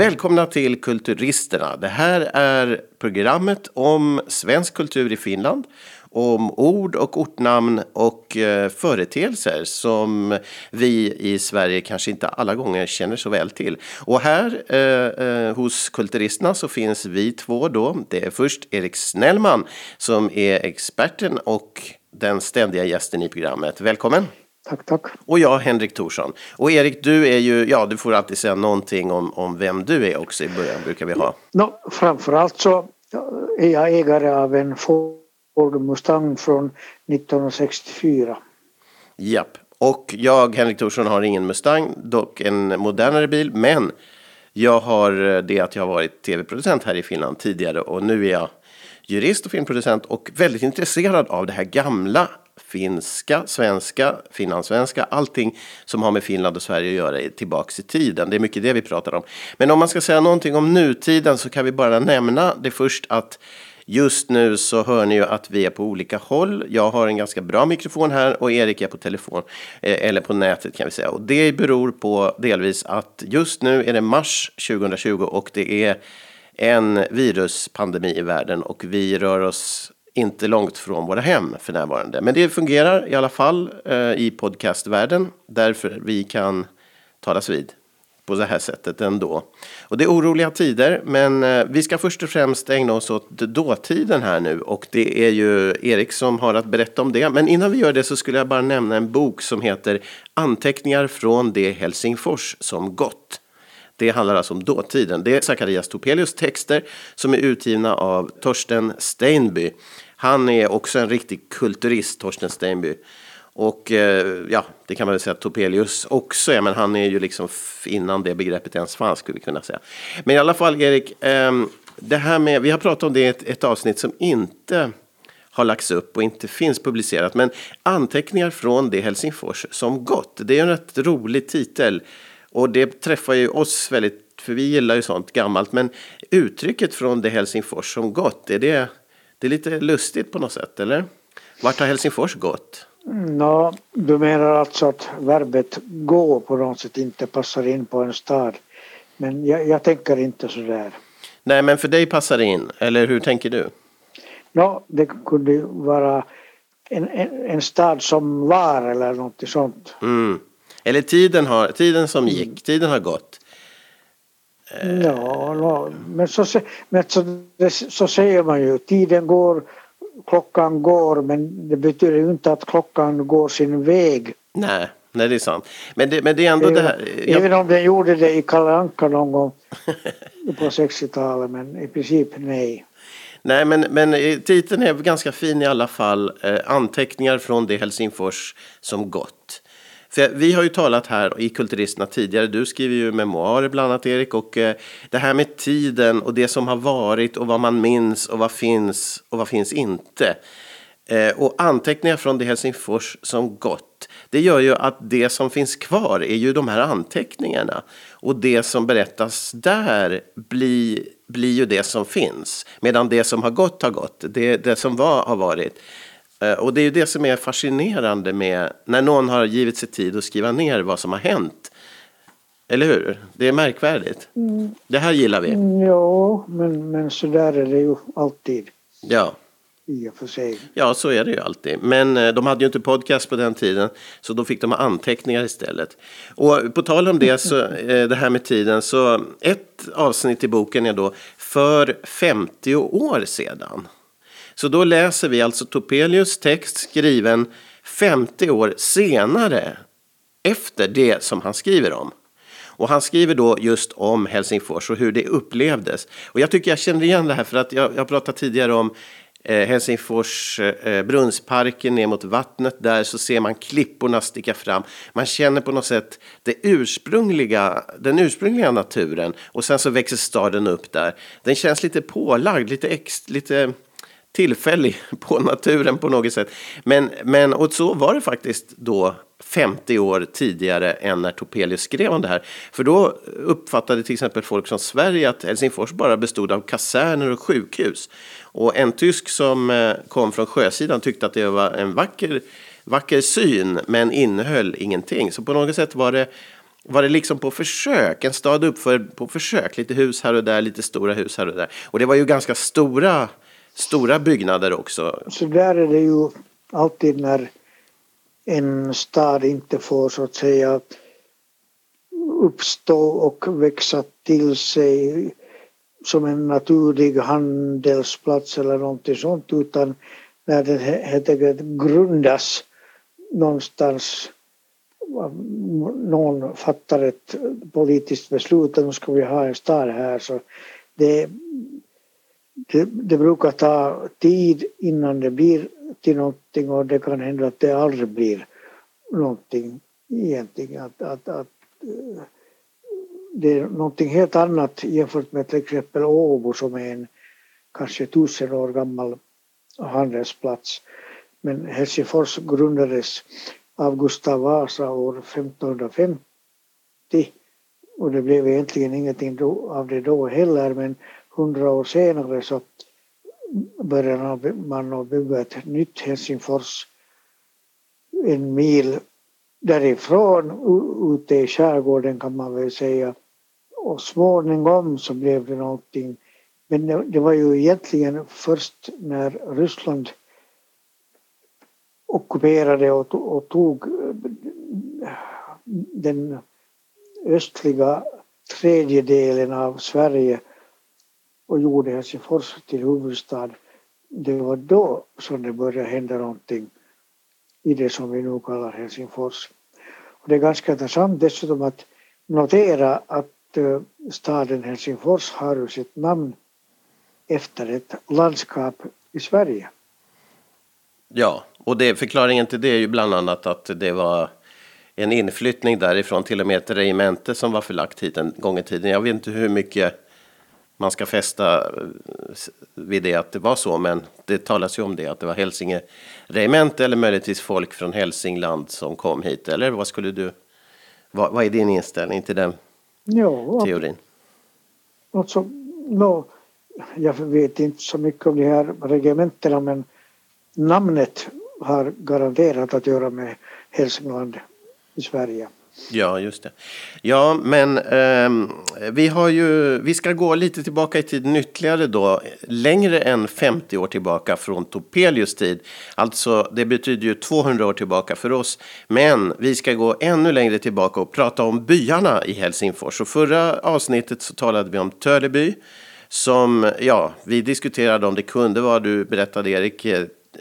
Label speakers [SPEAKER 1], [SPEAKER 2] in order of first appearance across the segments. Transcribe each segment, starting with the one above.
[SPEAKER 1] Välkomna till Kulturisterna. Det här är programmet om svensk kultur i Finland. Om ord och ortnamn och eh, företeelser som vi i Sverige kanske inte alla gånger känner så väl till. Och här eh, eh, hos Kulturisterna så finns vi två då. Det är först Erik Snellman som är experten och den ständiga gästen i programmet. Välkommen!
[SPEAKER 2] Tack, tack.
[SPEAKER 1] Och jag, Henrik Thorsson. Och Erik, du är ju, ja, du får alltid säga någonting om, om vem du är också i början, brukar vi ha.
[SPEAKER 2] No, framförallt så är jag ägare av en Ford Mustang från 1964.
[SPEAKER 1] Japp. Och jag, Henrik Thorsson, har ingen Mustang, dock en modernare bil, men jag har det att jag har varit tv-producent här i Finland tidigare och nu är jag jurist och filmproducent och väldigt intresserad av det här gamla finska, svenska, finlandssvenska, allting som har med Finland och Sverige att göra är tillbaks i tiden. Det är mycket det vi pratar om. Men om man ska säga någonting om nutiden så kan vi bara nämna det först att Just nu så hör ni ju att vi är på olika håll. Jag har en ganska bra mikrofon här och Erik är på telefon, eh, eller på nätet kan vi säga. Och det beror på delvis att just nu är det mars 2020 och det är en viruspandemi i världen och vi rör oss inte långt från våra hem för närvarande. Men det fungerar i alla fall eh, i podcastvärlden därför vi kan talas vid på det här sättet ändå. Och det är oroliga tider, men eh, vi ska först och främst ägna oss åt dåtiden här nu och det är ju Erik som har att berätta om det. Men innan vi gör det så skulle jag bara nämna en bok som heter Anteckningar från det Helsingfors som gått. Det handlar alltså om dåtiden. Det är Zacharias Topelius texter som är utgivna av Torsten Steinby. Han är också en riktig kulturist, Torsten Steinby. Och eh, ja, det kan man väl säga att Topelius också är, men han är ju liksom innan det begreppet ens fanns skulle vi kunna säga. Men i alla fall Erik, ehm, det här med, vi har pratat om det i ett, ett avsnitt som inte har lagts upp och inte finns publicerat. Men anteckningar från det Helsingfors som gått. Det är en rätt rolig titel. Och det träffar ju oss väldigt, för vi gillar ju sånt gammalt. Men uttrycket från det Helsingfors som gått, är det, det är lite lustigt på något sätt, eller? Vart har Helsingfors gått?
[SPEAKER 2] No, du menar alltså att verbet gå på något sätt inte passar in på en stad. Men jag, jag tänker inte så där.
[SPEAKER 1] Nej, men för dig passar det in, eller hur tänker du?
[SPEAKER 2] No, det kunde vara en, en, en stad som var eller något sånt.
[SPEAKER 1] Mm. Eller tiden, har, tiden som gick, tiden har gått.
[SPEAKER 2] Ja, no, men, så, men så, så säger man ju. Tiden går, klockan går men det betyder ju inte att klockan går sin väg.
[SPEAKER 1] Nej, nej det är sant. Men det, men det är ändå
[SPEAKER 2] även,
[SPEAKER 1] det här. Jag,
[SPEAKER 2] Även om den gjorde det i Kalle Anka någon gång på 60-talet men i princip nej.
[SPEAKER 1] nej, men, men eh, titeln är ganska fin i alla fall. Eh, anteckningar från det Helsingfors som gått. För vi har ju talat här i Kulturisterna tidigare. Du skriver ju memoarer bland annat Erik. Och eh, det här med tiden och det som har varit och vad man minns och vad finns och vad finns inte. Eh, och anteckningar från det Helsingfors som gått. Det gör ju att det som finns kvar är ju de här anteckningarna. Och det som berättas där blir, blir ju det som finns. Medan det som har gått har gått. Det, det som var har varit. Eh, Och det är ju det som är fascinerande med när någon har givit sig tid att skriva ner vad som har hänt. Eller hur? Det är märkvärdigt. Det här gillar vi.
[SPEAKER 2] Mm, Jo, men, men så där är det ju alltid
[SPEAKER 1] Ja.
[SPEAKER 2] i och för sig.
[SPEAKER 1] ja, så är det ju alltid. Men eh, de hade ju inte podcast på den tiden. Så då fick de ha anteckningar istället. Och på tal om det, så, eh, det här med tiden. Så ett avsnitt i boken är då för 50 år sedan. Så då läser vi alltså Topelius text skriven 50 år senare efter det som han skriver om. Och han skriver då just om Helsingfors och hur det upplevdes. Och jag tycker jag känner igen det här för att jag, jag pratade tidigare om eh, Helsingfors eh, eh, brunnsparken ner mot vattnet. Där så ser man klipporna sticka fram. Man känner på något sätt det ursprungliga, den ursprungliga naturen. Och sen så växer staden upp där. Den känns lite pålagd, lite, ex, lite tillfällig på naturen på något sätt. Men, men och så var det faktiskt då 50 år tidigare än när Topelius skrev om det här. För då uppfattade till exempel folk från Sverige att Helsingfors bara bestod av kaserner och sjukhus. Och en tysk som eh, kom från sjösidan tyckte att det var en vacker, vacker syn men innehöll ingenting. Så på något sätt var det var det liksom på försök, en stad uppförd på försök. Lite hus här och där, lite stora hus här och där. Och det var ju ganska stora, stora byggnader också.
[SPEAKER 2] Så där är det ju alltid när en stad inte får så att säga uppstå och växa till sig som en naturlig handelsplats eller någonting sånt utan när den helt enkelt grundas någonstans någon fattar ett politiskt beslut att nu ska vi ha en stad här så det, det, det, brukar ta tid innan det blir till någonting och det kan hända att det aldrig blir någonting egentligen. Att, att, att, eh, det är någonting helt annat jämfört med till exempel Åbo som är en kanske tusen år gammal handelsplats. Men Helsingfors grundades av Gustav Vasa år 1550 och det blev egentligen ingenting då, av det då heller men hundra år senare så började man att bygga ett nytt Helsingfors en mil därifrån ute i skärgården kan man väl säga och småningom så blev det någonting. Men det var ju egentligen först när Ryssland ockuperade och, och tog eh, den östliga tredjedelen av Sverige och gjorde Helsingfors till huvudstad. Det var då som det började hända någonting i det som vi nu kallar Helsingfors. Och det är ganska intressant dessutom att notera att eh, staden Helsingfors har sitt namn efter ett landskap i Sverige.
[SPEAKER 1] Ja, och det, förklaringen till det är ju bland annat att det var en inflyttning därifrån, till och med ett regemente som var förlagt hit en gång i tiden. Jag vet inte hur mycket man ska fästa eh, vid det att det var så, men det talas ju om det, att det var Hälsinge regemente eller möjligtvis folk från Hälsingland som kom hit. Eller vad skulle du, vad, vad är din inställning till den ja, teorin?
[SPEAKER 2] Alltså, no, jag vet inte så mycket om de här regementena, men namnet har garanterat att göra med Hälsingland i Sverige.
[SPEAKER 1] Ja, just det. Ja, men eh, vi har ju, vi ska gå lite tillbaka i tiden ytterligare då, längre än 50 år tillbaka från Topelius tid. Alltså, det betyder ju 200 år tillbaka för oss. Men vi ska gå ännu längre tillbaka och prata om byarna i Helsingfors. Och förra avsnittet så talade vi om Töleby som, ja, vi diskuterade om det kunde vara, du berättade Erik,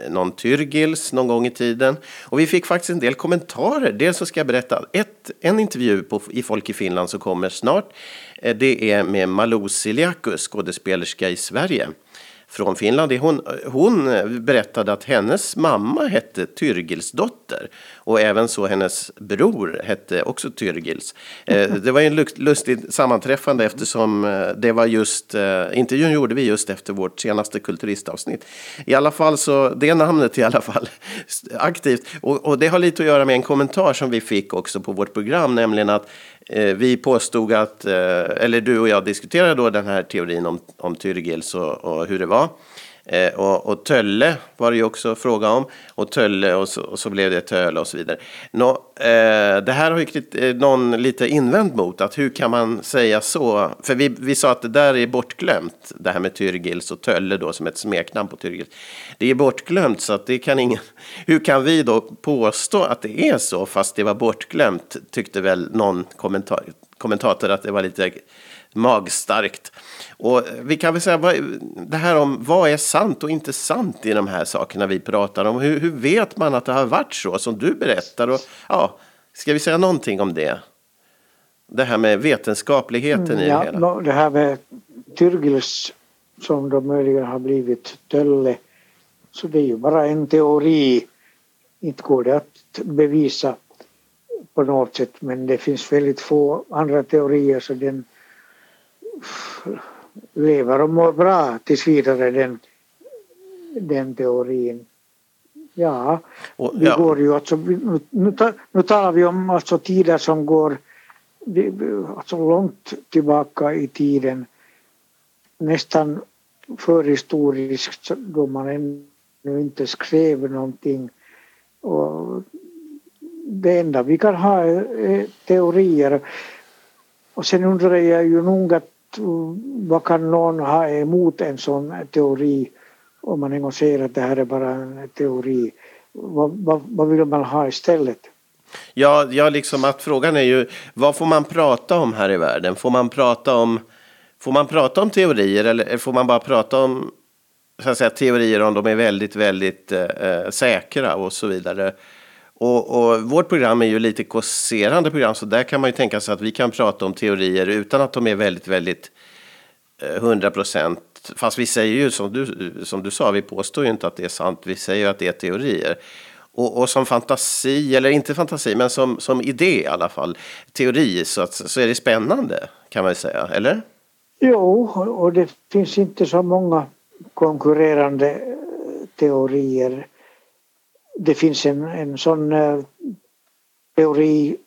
[SPEAKER 1] någon Tyrgils någon gång i tiden. Och vi fick faktiskt en del kommentarer. Dels så ska jag berätta ett, en intervju på, i Folk i Finland som kommer snart. Eh, det är med Malou Siliakus, skådespelerska i Sverige från Finland. Hon, hon berättade att hennes mamma hette Tyrgilsdotter och även så hennes bror hette också Tyrgils. Eh, det var en lustig sammanträffande eftersom eh, det var just, eh, intervjun gjorde vi just efter vårt senaste kulturistavsnitt. I alla fall så, det namnet i alla fall aktivt. Och, och det har lite att göra med en kommentar som vi fick också på vårt program, nämligen att Eh, Eh, vi påstod att, eh, eller du och jag diskuterade då den här teorin om, om Tyrgils och, och hur det var. Eh, och, och, Tölle var det ju också fråga om. Och Tölle och så, och så blev det Töle och så vidare. Nå, eh, det här har ju eh, någon lite invänt mot. Att hur kan man säga så? För vi, vi sa att det där är bortglömt. Det här med Tyrgils och Tölle då som ett smeknamn på Tyrgils. Det är bortglömt så att det kan ingen... Hur kan vi då påstå att det är så fast det var bortglömt? Tyckte väl någon kommentar, kommentator att det var lite magstarkt. Och vi kan väl säga det här om vad är sant och inte sant i de här sakerna vi pratar om. Hur, hur vet man att det har varit så som du berättar? Och, ja, ska vi säga någonting om det? Det här med vetenskapligheten mm, i
[SPEAKER 2] ja,
[SPEAKER 1] det hela.
[SPEAKER 2] Det här med Tyrgils som då möjligen har blivit Tölle. Så det är ju bara en teori. Inte går det att bevisa på något sätt men det finns väldigt få andra teorier så den lever och mår bra tills vidare den, den teorin. Ja, och, ja. vi går ju alltså, nu, nu, talar vi om alltså tider som går alltså långt tillbaka i tiden. Nästan förhistoriskt då man ännu inte skrev någonting. Och det enda vi kan ha är teorier. Och sen undrar jag ju nog att vad kan någon ha emot en sån teori om man en gång säger att det här är bara en teori. Vad, vad, vad vill man ha istället?
[SPEAKER 1] Ja, ja, liksom att frågan är ju vad får man prata om här i världen? Får man prata om, får man prata om teorier eller får man bara prata om så att säga, teorier om de är väldigt, väldigt eh, eh säkra och så vidare? Och, och, vårt program är ju lite kåserande program så där kan man ju tänka sig att vi kan prata om teorier utan att de är väldigt, väldigt eh, hundra procent. Fast vi säger ju som du, som du sa, vi påstår ju inte att det är sant, vi säger ju att det är teorier. Och, och, som fantasi, eller inte fantasi, men som, som idé i alla fall, teori, så, att, så är det spännande kan man ju säga, eller?
[SPEAKER 2] Jo, och det finns inte så många konkurrerande eh, teorier. Det finns en, en sån eh, teori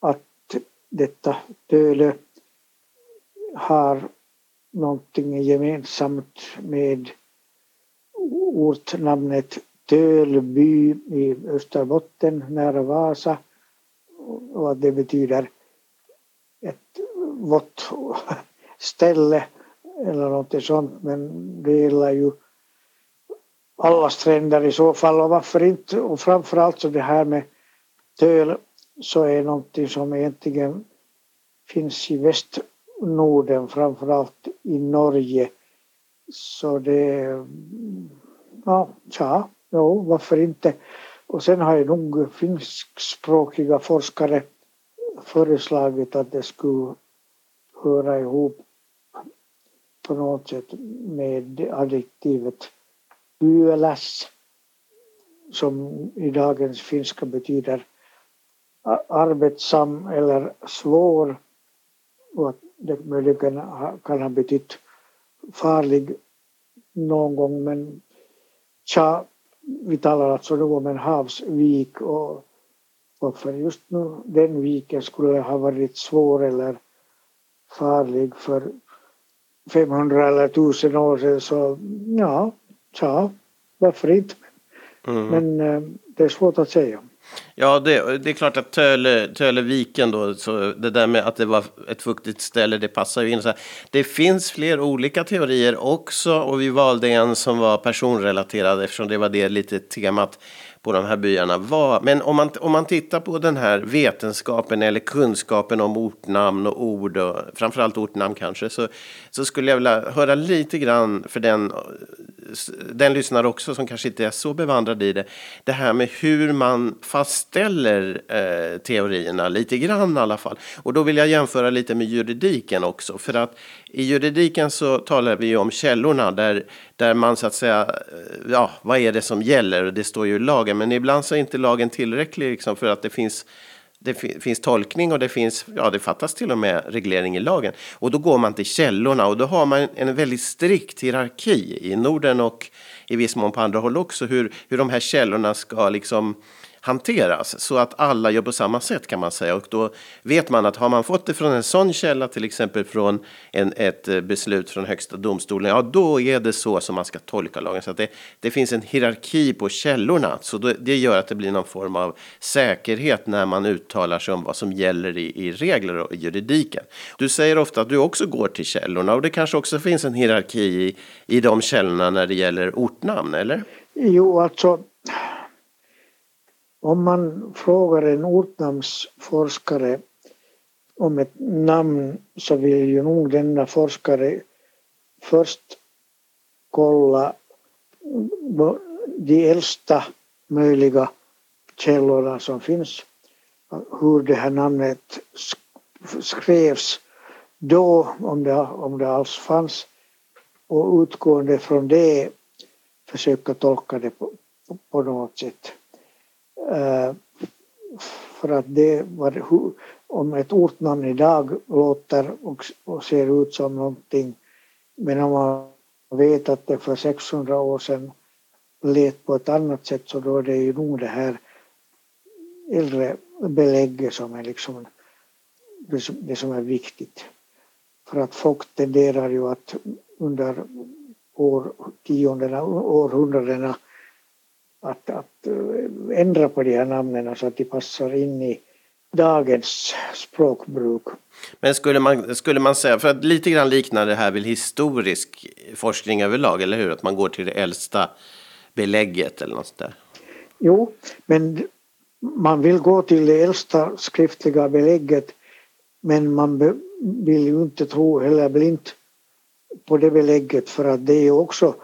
[SPEAKER 2] att detta Tölö har någonting gemensamt med ortnamnet Tölby i Österbotten nära Vasa och att det betyder ett vått ställe eller något sånt. Men det gäller ju alla stränder i så fall. Och varför inte? Och framförallt så det här med töl så är någonting som egentligen finns i Västnorden framförallt i Norge. Så det ja, ja Jo, varför inte? Och sen har ju nog finskspråkiga forskare föreslagit att det skulle höra ihop på något sätt med adjektivet yöläs som i dagens finska betyder arbetsam eller svår och att det möjligen kan ha betytt farlig någon gång men tja, vi talar alltså nu om en havsvik och för just nu den viken skulle ha varit svår eller farlig för 500 eller 1000 år sedan så ja, ja varför inte. Mm. Men äh, det är svårt att säga.
[SPEAKER 1] Ja, det, det är klart att Töle, Töleviken då, så det där med att det var ett fuktigt ställe, det passar ju in. Så det finns fler olika teorier också och vi valde en som var personrelaterad eftersom det var det lite temat på de här byarna var. Men om man, om man tittar på den här vetenskapen eller kunskapen om ortnamn och ord och framförallt ortnamn kanske så, så skulle jag vilja höra lite grann för den, den lyssnare också som kanske inte är så bevandrad i det. Det här med hur man fastställer eh, teorierna lite grann i alla fall. Och då vill jag jämföra lite med juridiken också för att i juridiken så talar vi ju om källorna där, där man så att säga, ja, vad är det som gäller? Det står ju i lagen, men ibland så är inte lagen tillräcklig liksom för att det finns det finns tolkning och det finns, ja det fattas till och med reglering i lagen. Och då går man till källorna och då har man en väldigt strikt hierarki i Norden och i viss mån på andra håll också hur, hur de här källorna ska liksom hanteras så att alla gör på samma sätt kan man säga. Och då vet man att har man fått det från en sån källa, till exempel från en, ett eh, beslut från högsta domstolen, ja då är det så som man ska tolka lagen. Så att det, det finns en hierarki på källorna, så då, det gör att det blir någon form av säkerhet när man uttalar sig om vad som gäller i, i regler och i juridiken. Du säger ofta att du också går till källorna och det kanske också finns en hierarki i, i de källorna när det gäller ortnamn, eller?
[SPEAKER 2] Jo, alltså om man frågar en ortnamnsforskare om ett namn så vill ju nog denna forskare först kolla de äldsta möjliga källorna som finns. Hur det här namnet skrevs då, om det, om det alls fanns. Och utgående från det försöka tolka det på, på något sätt. Eh, för att det var, om ett ortnamn idag låter och, och ser ut som någonting men om man vet att det för 600 år sedan lät på ett annat sätt så då är det ju nog det här äldre belägget som är liksom det som är viktigt. För att folk tenderar ju att under årtiondena, århundradena att, att ändra på de här namnen så att de passar in i dagens språkbruk.
[SPEAKER 1] Men skulle man, skulle man säga, för att lite grann liknar det här väl historisk forskning överlag, eller hur? Att man går till det äldsta belägget eller något sånt där?
[SPEAKER 2] Jo, men man vill gå till det äldsta skriftliga belägget men man vill ju inte tro heller blint på det belägget för att det är också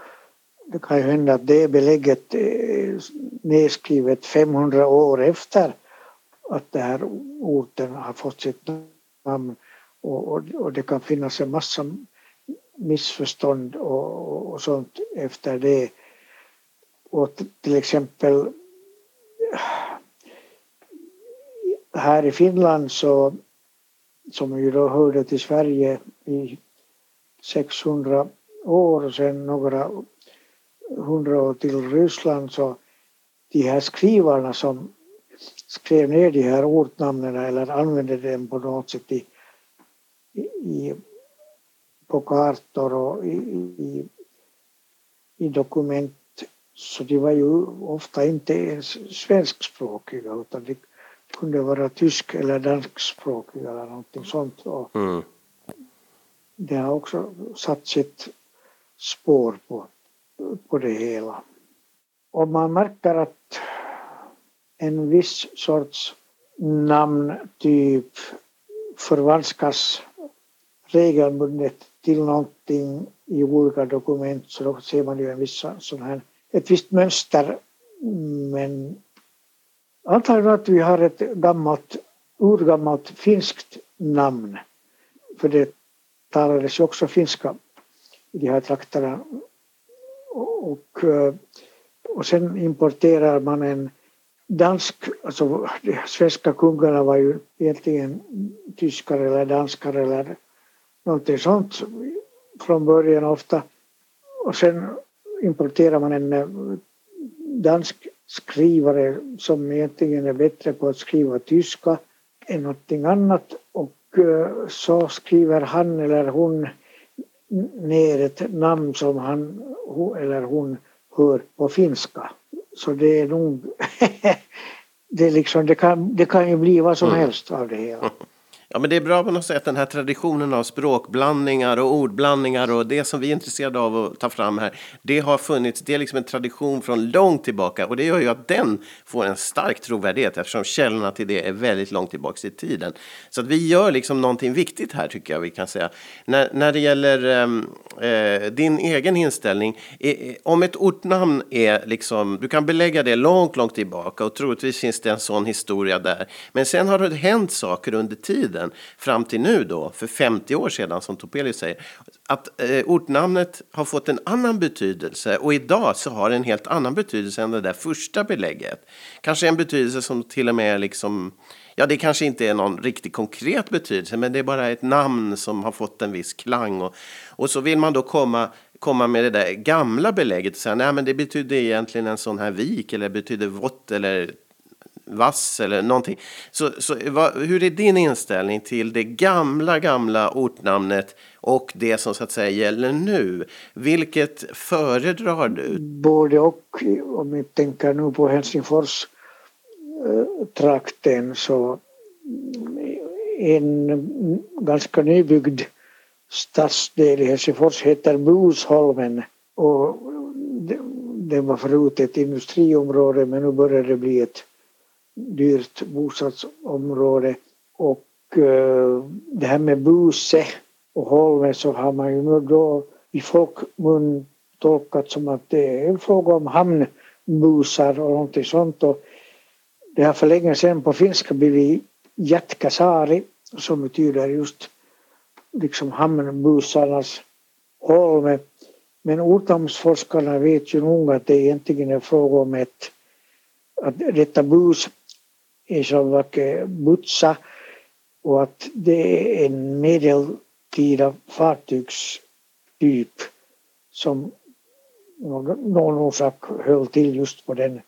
[SPEAKER 2] det kan ju hända att det belägget är nedskrivet 500 år efter att den här orten har fått sitt namn och, och, och det kan finnas en massa missförstånd och, och sånt efter det. Och till exempel här i Finland så som ju då hörde till Sverige i 600 år och sen några hundra år till Ryssland så de här skrivarna som skrev ner de här ortnamnen eller använde dem på något sätt i, i, på kartor och i, i, i dokument så de var ju ofta inte ens svenskspråkiga utan de kunde vara tysk eller danskspråkiga eller någonting sånt. Och mm. Det har också satt sitt spår på, på det hela. Och man märker att en viss sorts namntyp förvanskas regelbundet till någonting i olika dokument så då ser man ju en viss sån här, ett visst mönster. Men antagligen att vi har ett gammalt, urgammalt finskt namn. För det talades ju också finska i de här trakterna. Och, eh, och sen importerar man en dansk, alltså de svenska kungarna var ju egentligen tyskar eller danskar eller någonting sånt från början ofta. Och sen importerar man en eh, dansk skrivare som egentligen är bättre på att skriva tyska än någonting annat och eh, så skriver han eller hon ner ett namn som han eller hon hör på finska. Så det är nog det, liksom, det, kan, det kan ju bli vad som mm. helst av det hela.
[SPEAKER 1] Ja, men det är bra på något sätt, den här traditionen av språkblandningar och ordblandningar och det som vi är intresserade av att ta fram här. Det har funnits, det är liksom en tradition från långt tillbaka och det gör ju att den får en stark trovärdighet eftersom källorna till det är väldigt långt tillbaka i tiden. Så att vi gör liksom någonting viktigt här tycker jag vi kan säga. När, när det gäller ehm, eh, din egen inställning, eh, om ett ortnamn är liksom, du kan belägga det långt, långt tillbaka och troligtvis finns det en sån historia där. Men sen har det hänt saker under tiden tiden fram till nu då, för 50 år sedan som Topelius säger, att eh, ortnamnet har fått en annan betydelse och idag så har det en helt annan betydelse än det där första belägget. Kanske en betydelse som till och med liksom Ja, det kanske inte är någon riktigt konkret betydelse, men det är bara ett namn som har fått en viss klang. Och, och så vill man då komma, komma med det där gamla belägget och säga, nej men det betyder egentligen en sån här vik eller betyder vått eller vass eller någonting. Så, så va, hur är din inställning till det gamla, gamla ortnamnet och det som så att säga gäller nu? Vilket föredrar du?
[SPEAKER 2] Både och. Om vi tänker nu på Helsingfors eh, trakten så eh, en ganska nybyggd stadsdel i Helsingfors heter Busholmen och det var förut ett industriområde men nu börjar det bli ett dyrt bostadsområde och eh, det här med Buse och Holme så har man ju nu då i folkmun tolkat som att det är en fråga om hamnbusar och någonting sånt och det har för länge sedan på finska blivit Jätkäsaari som betyder just liksom hamnbusarnas Holme. Men ortnamnsforskarna vet ju nog att det egentligen är fråga om ett att detta bus i själva vacker Butsa och att det är en medeltida fartygstyp som någon orsak höll till just på den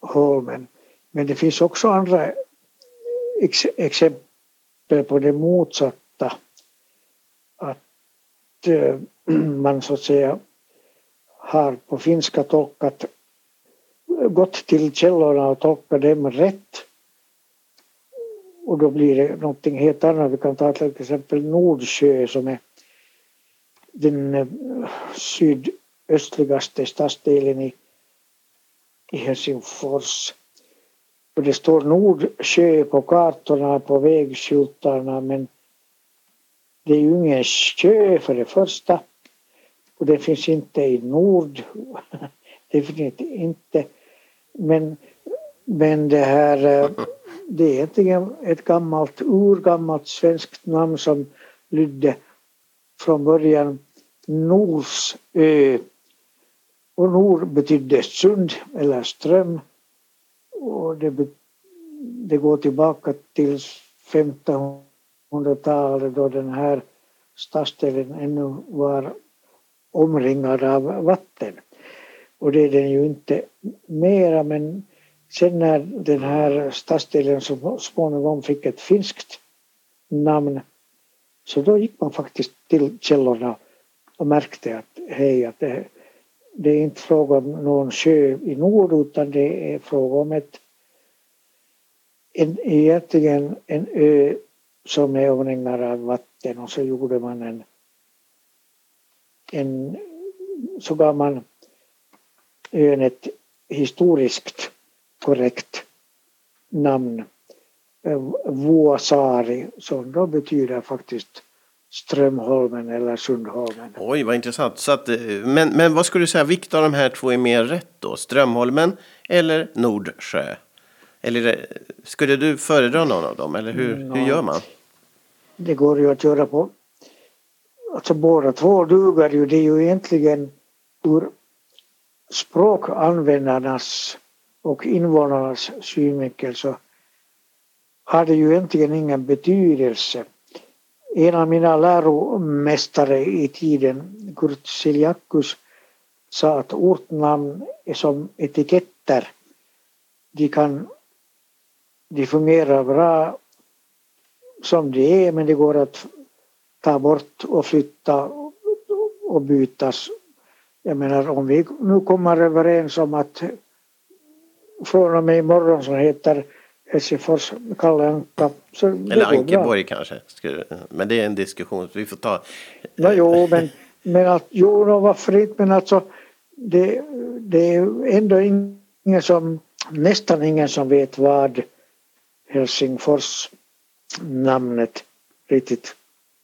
[SPEAKER 2] holmen. Men det finns också andra ex exempel på det motsatta. Att eh, man så att säga har på finska tolkat gått till källorna och tolkat dem rätt och då blir det någonting helt annat. Vi kan ta till exempel Nordsjö som är den eh, sydöstligaste stadsdelen i, i Helsingfors. Och det står Nordsjö på kartorna, på vägskyltarna men det är ju ingen sjö för det första. Och det finns inte i nord. Definitivt inte. Men, men det här eh, det är egentligen ett gammalt, urgammalt svenskt namn som lydde från början Norsö. Och Nor betydde sund eller ström. Och det, det går tillbaka till 1500-talet då den här stadsdelen ännu var omringad av vatten. Och det är den ju inte mera men Sen när den här stadsdelen så småningom fick ett finskt namn så då gick man faktiskt till källorna och märkte att hej, att det, det är inte fråga om någon sjö i nord utan det är fråga om ett en, egentligen en ö som är omringad av vatten och så gjorde man en, en så gav man ön ett historiskt korrekt namn. Eh, Vuosaari som då betyder faktiskt Strömholmen eller Sundholmen.
[SPEAKER 1] Oj, vad intressant. Så att, eh, men, men vad skulle du säga, vilket av de här två är mer rätt då? Strömholmen eller Nordsjö? Eller eh, skulle du föredra någon av dem eller hur, mm, hur gör man?
[SPEAKER 2] Det går ju att göra på... Alltså båda två duger ju. Det är ju egentligen ur språkanvändarnas och invånarnas synvinkel så har det ju egentligen ingen betydelse. En av mina läromästare i tiden, Kurt Siljakus, sa att ortnamn är som etiketter. De kan de fungerar bra som de är men det går att ta bort och flytta och bytas. Jag menar om vi nu kommer överens om att från och med imorgon som heter Helsingfors Kalle Anka.
[SPEAKER 1] Eller Ankeborg kanske. Men det är en diskussion vi får ta.
[SPEAKER 2] No, jo, men, men att, jo, varför inte, men alltså det, det är ändå ingen som, nästan ingen som vet vad Helsingfors namnet riktigt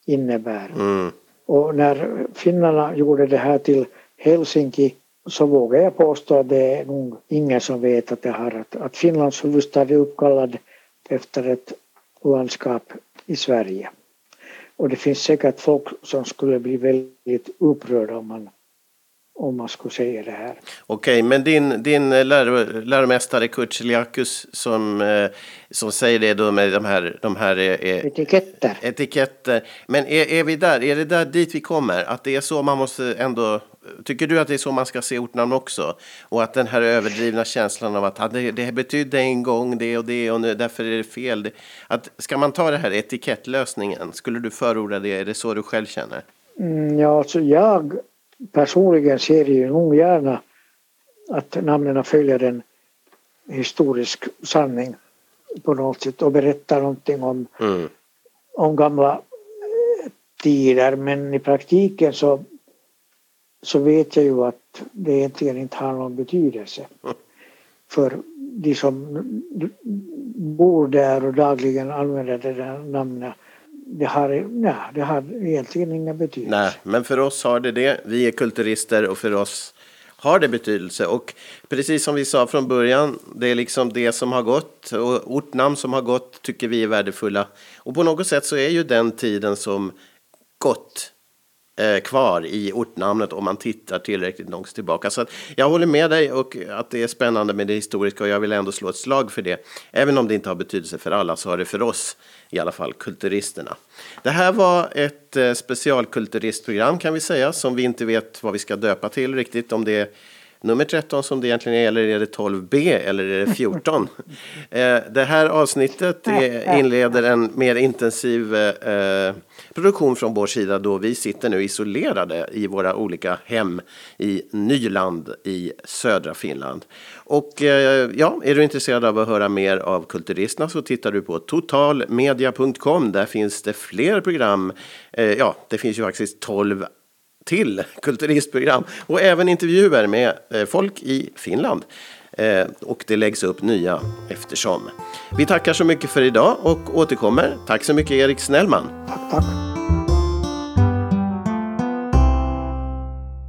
[SPEAKER 2] innebär. Mm. Och när finnarna gjorde det här till Helsinki så vågar jag påstå att det är nog ingen som vet att det har att, att Finlands huvudstad är uppkallad efter ett landskap i Sverige. Och det finns säkert folk som skulle bli väldigt upprörda om man, om man skulle säga det här.
[SPEAKER 1] Okej, men din, din lär, läromästare Kurt Celiakus som, eh, som säger det då med de här, de här
[SPEAKER 2] eh, etiketter.
[SPEAKER 1] etiketter. Men är, är vi där? Är det där dit vi kommer? Att det är så man måste ändå Tycker du att det är så man ska se ortnamn också? Och att den här överdrivna känslan av att det, det betydde en gång det och det och nu, därför är det fel. Att, ska man ta det här etikettlösningen? Skulle du förorda det? Är det så du själv känner?
[SPEAKER 2] Mm, ja, alltså jag personligen ser ju nog gärna att namnen följer en historisk sanning på något sätt och berättar någonting om, mm. om gamla eh, tider men i praktiken så så vet jag ju att det egentligen inte har någon betydelse för de som bor där och dagligen använder det där namnet. Det har, nej, det har egentligen ingen betydelse.
[SPEAKER 1] Nej, men för oss har det det. Vi är kulturister och för oss har det betydelse. Och precis som vi sa från början, det är liksom det som har gått och ortnamn som har gått tycker vi är värdefulla. Och på något sätt så är ju den tiden som gått Eh, kvar i ortnamnet om man tittar tillräckligt långt tillbaka. Så jag håller med dig och att det är spännande med det historiska och jag vill ändå slå ett slag för det. Även om det inte har betydelse för alla så har det för oss i alla fall kulturisterna. Det här var ett eh, specialkulturistprogram kan vi säga som vi inte vet vad vi ska döpa till riktigt om det är nummer 13 som det egentligen är, eller är det 12B eller är det 14? eh, det här avsnittet inleder en mer intensiv eh, produktion från vår sida då vi sitter nu isolerade i våra olika hem i Nyland i södra Finland. Och eh, ja, är du intresserad av att höra mer av Kulturisterna så tittar du på totalmedia.com. Där finns det fler program. Ja, det finns ju faktiskt 12 till kulturistprogram och även intervjuer med eh, folk i Finland. Eh, och det läggs upp nya eftersom. Vi tackar så mycket för idag och återkommer. Tack så mycket Erik Snellman.
[SPEAKER 2] Tack, tack.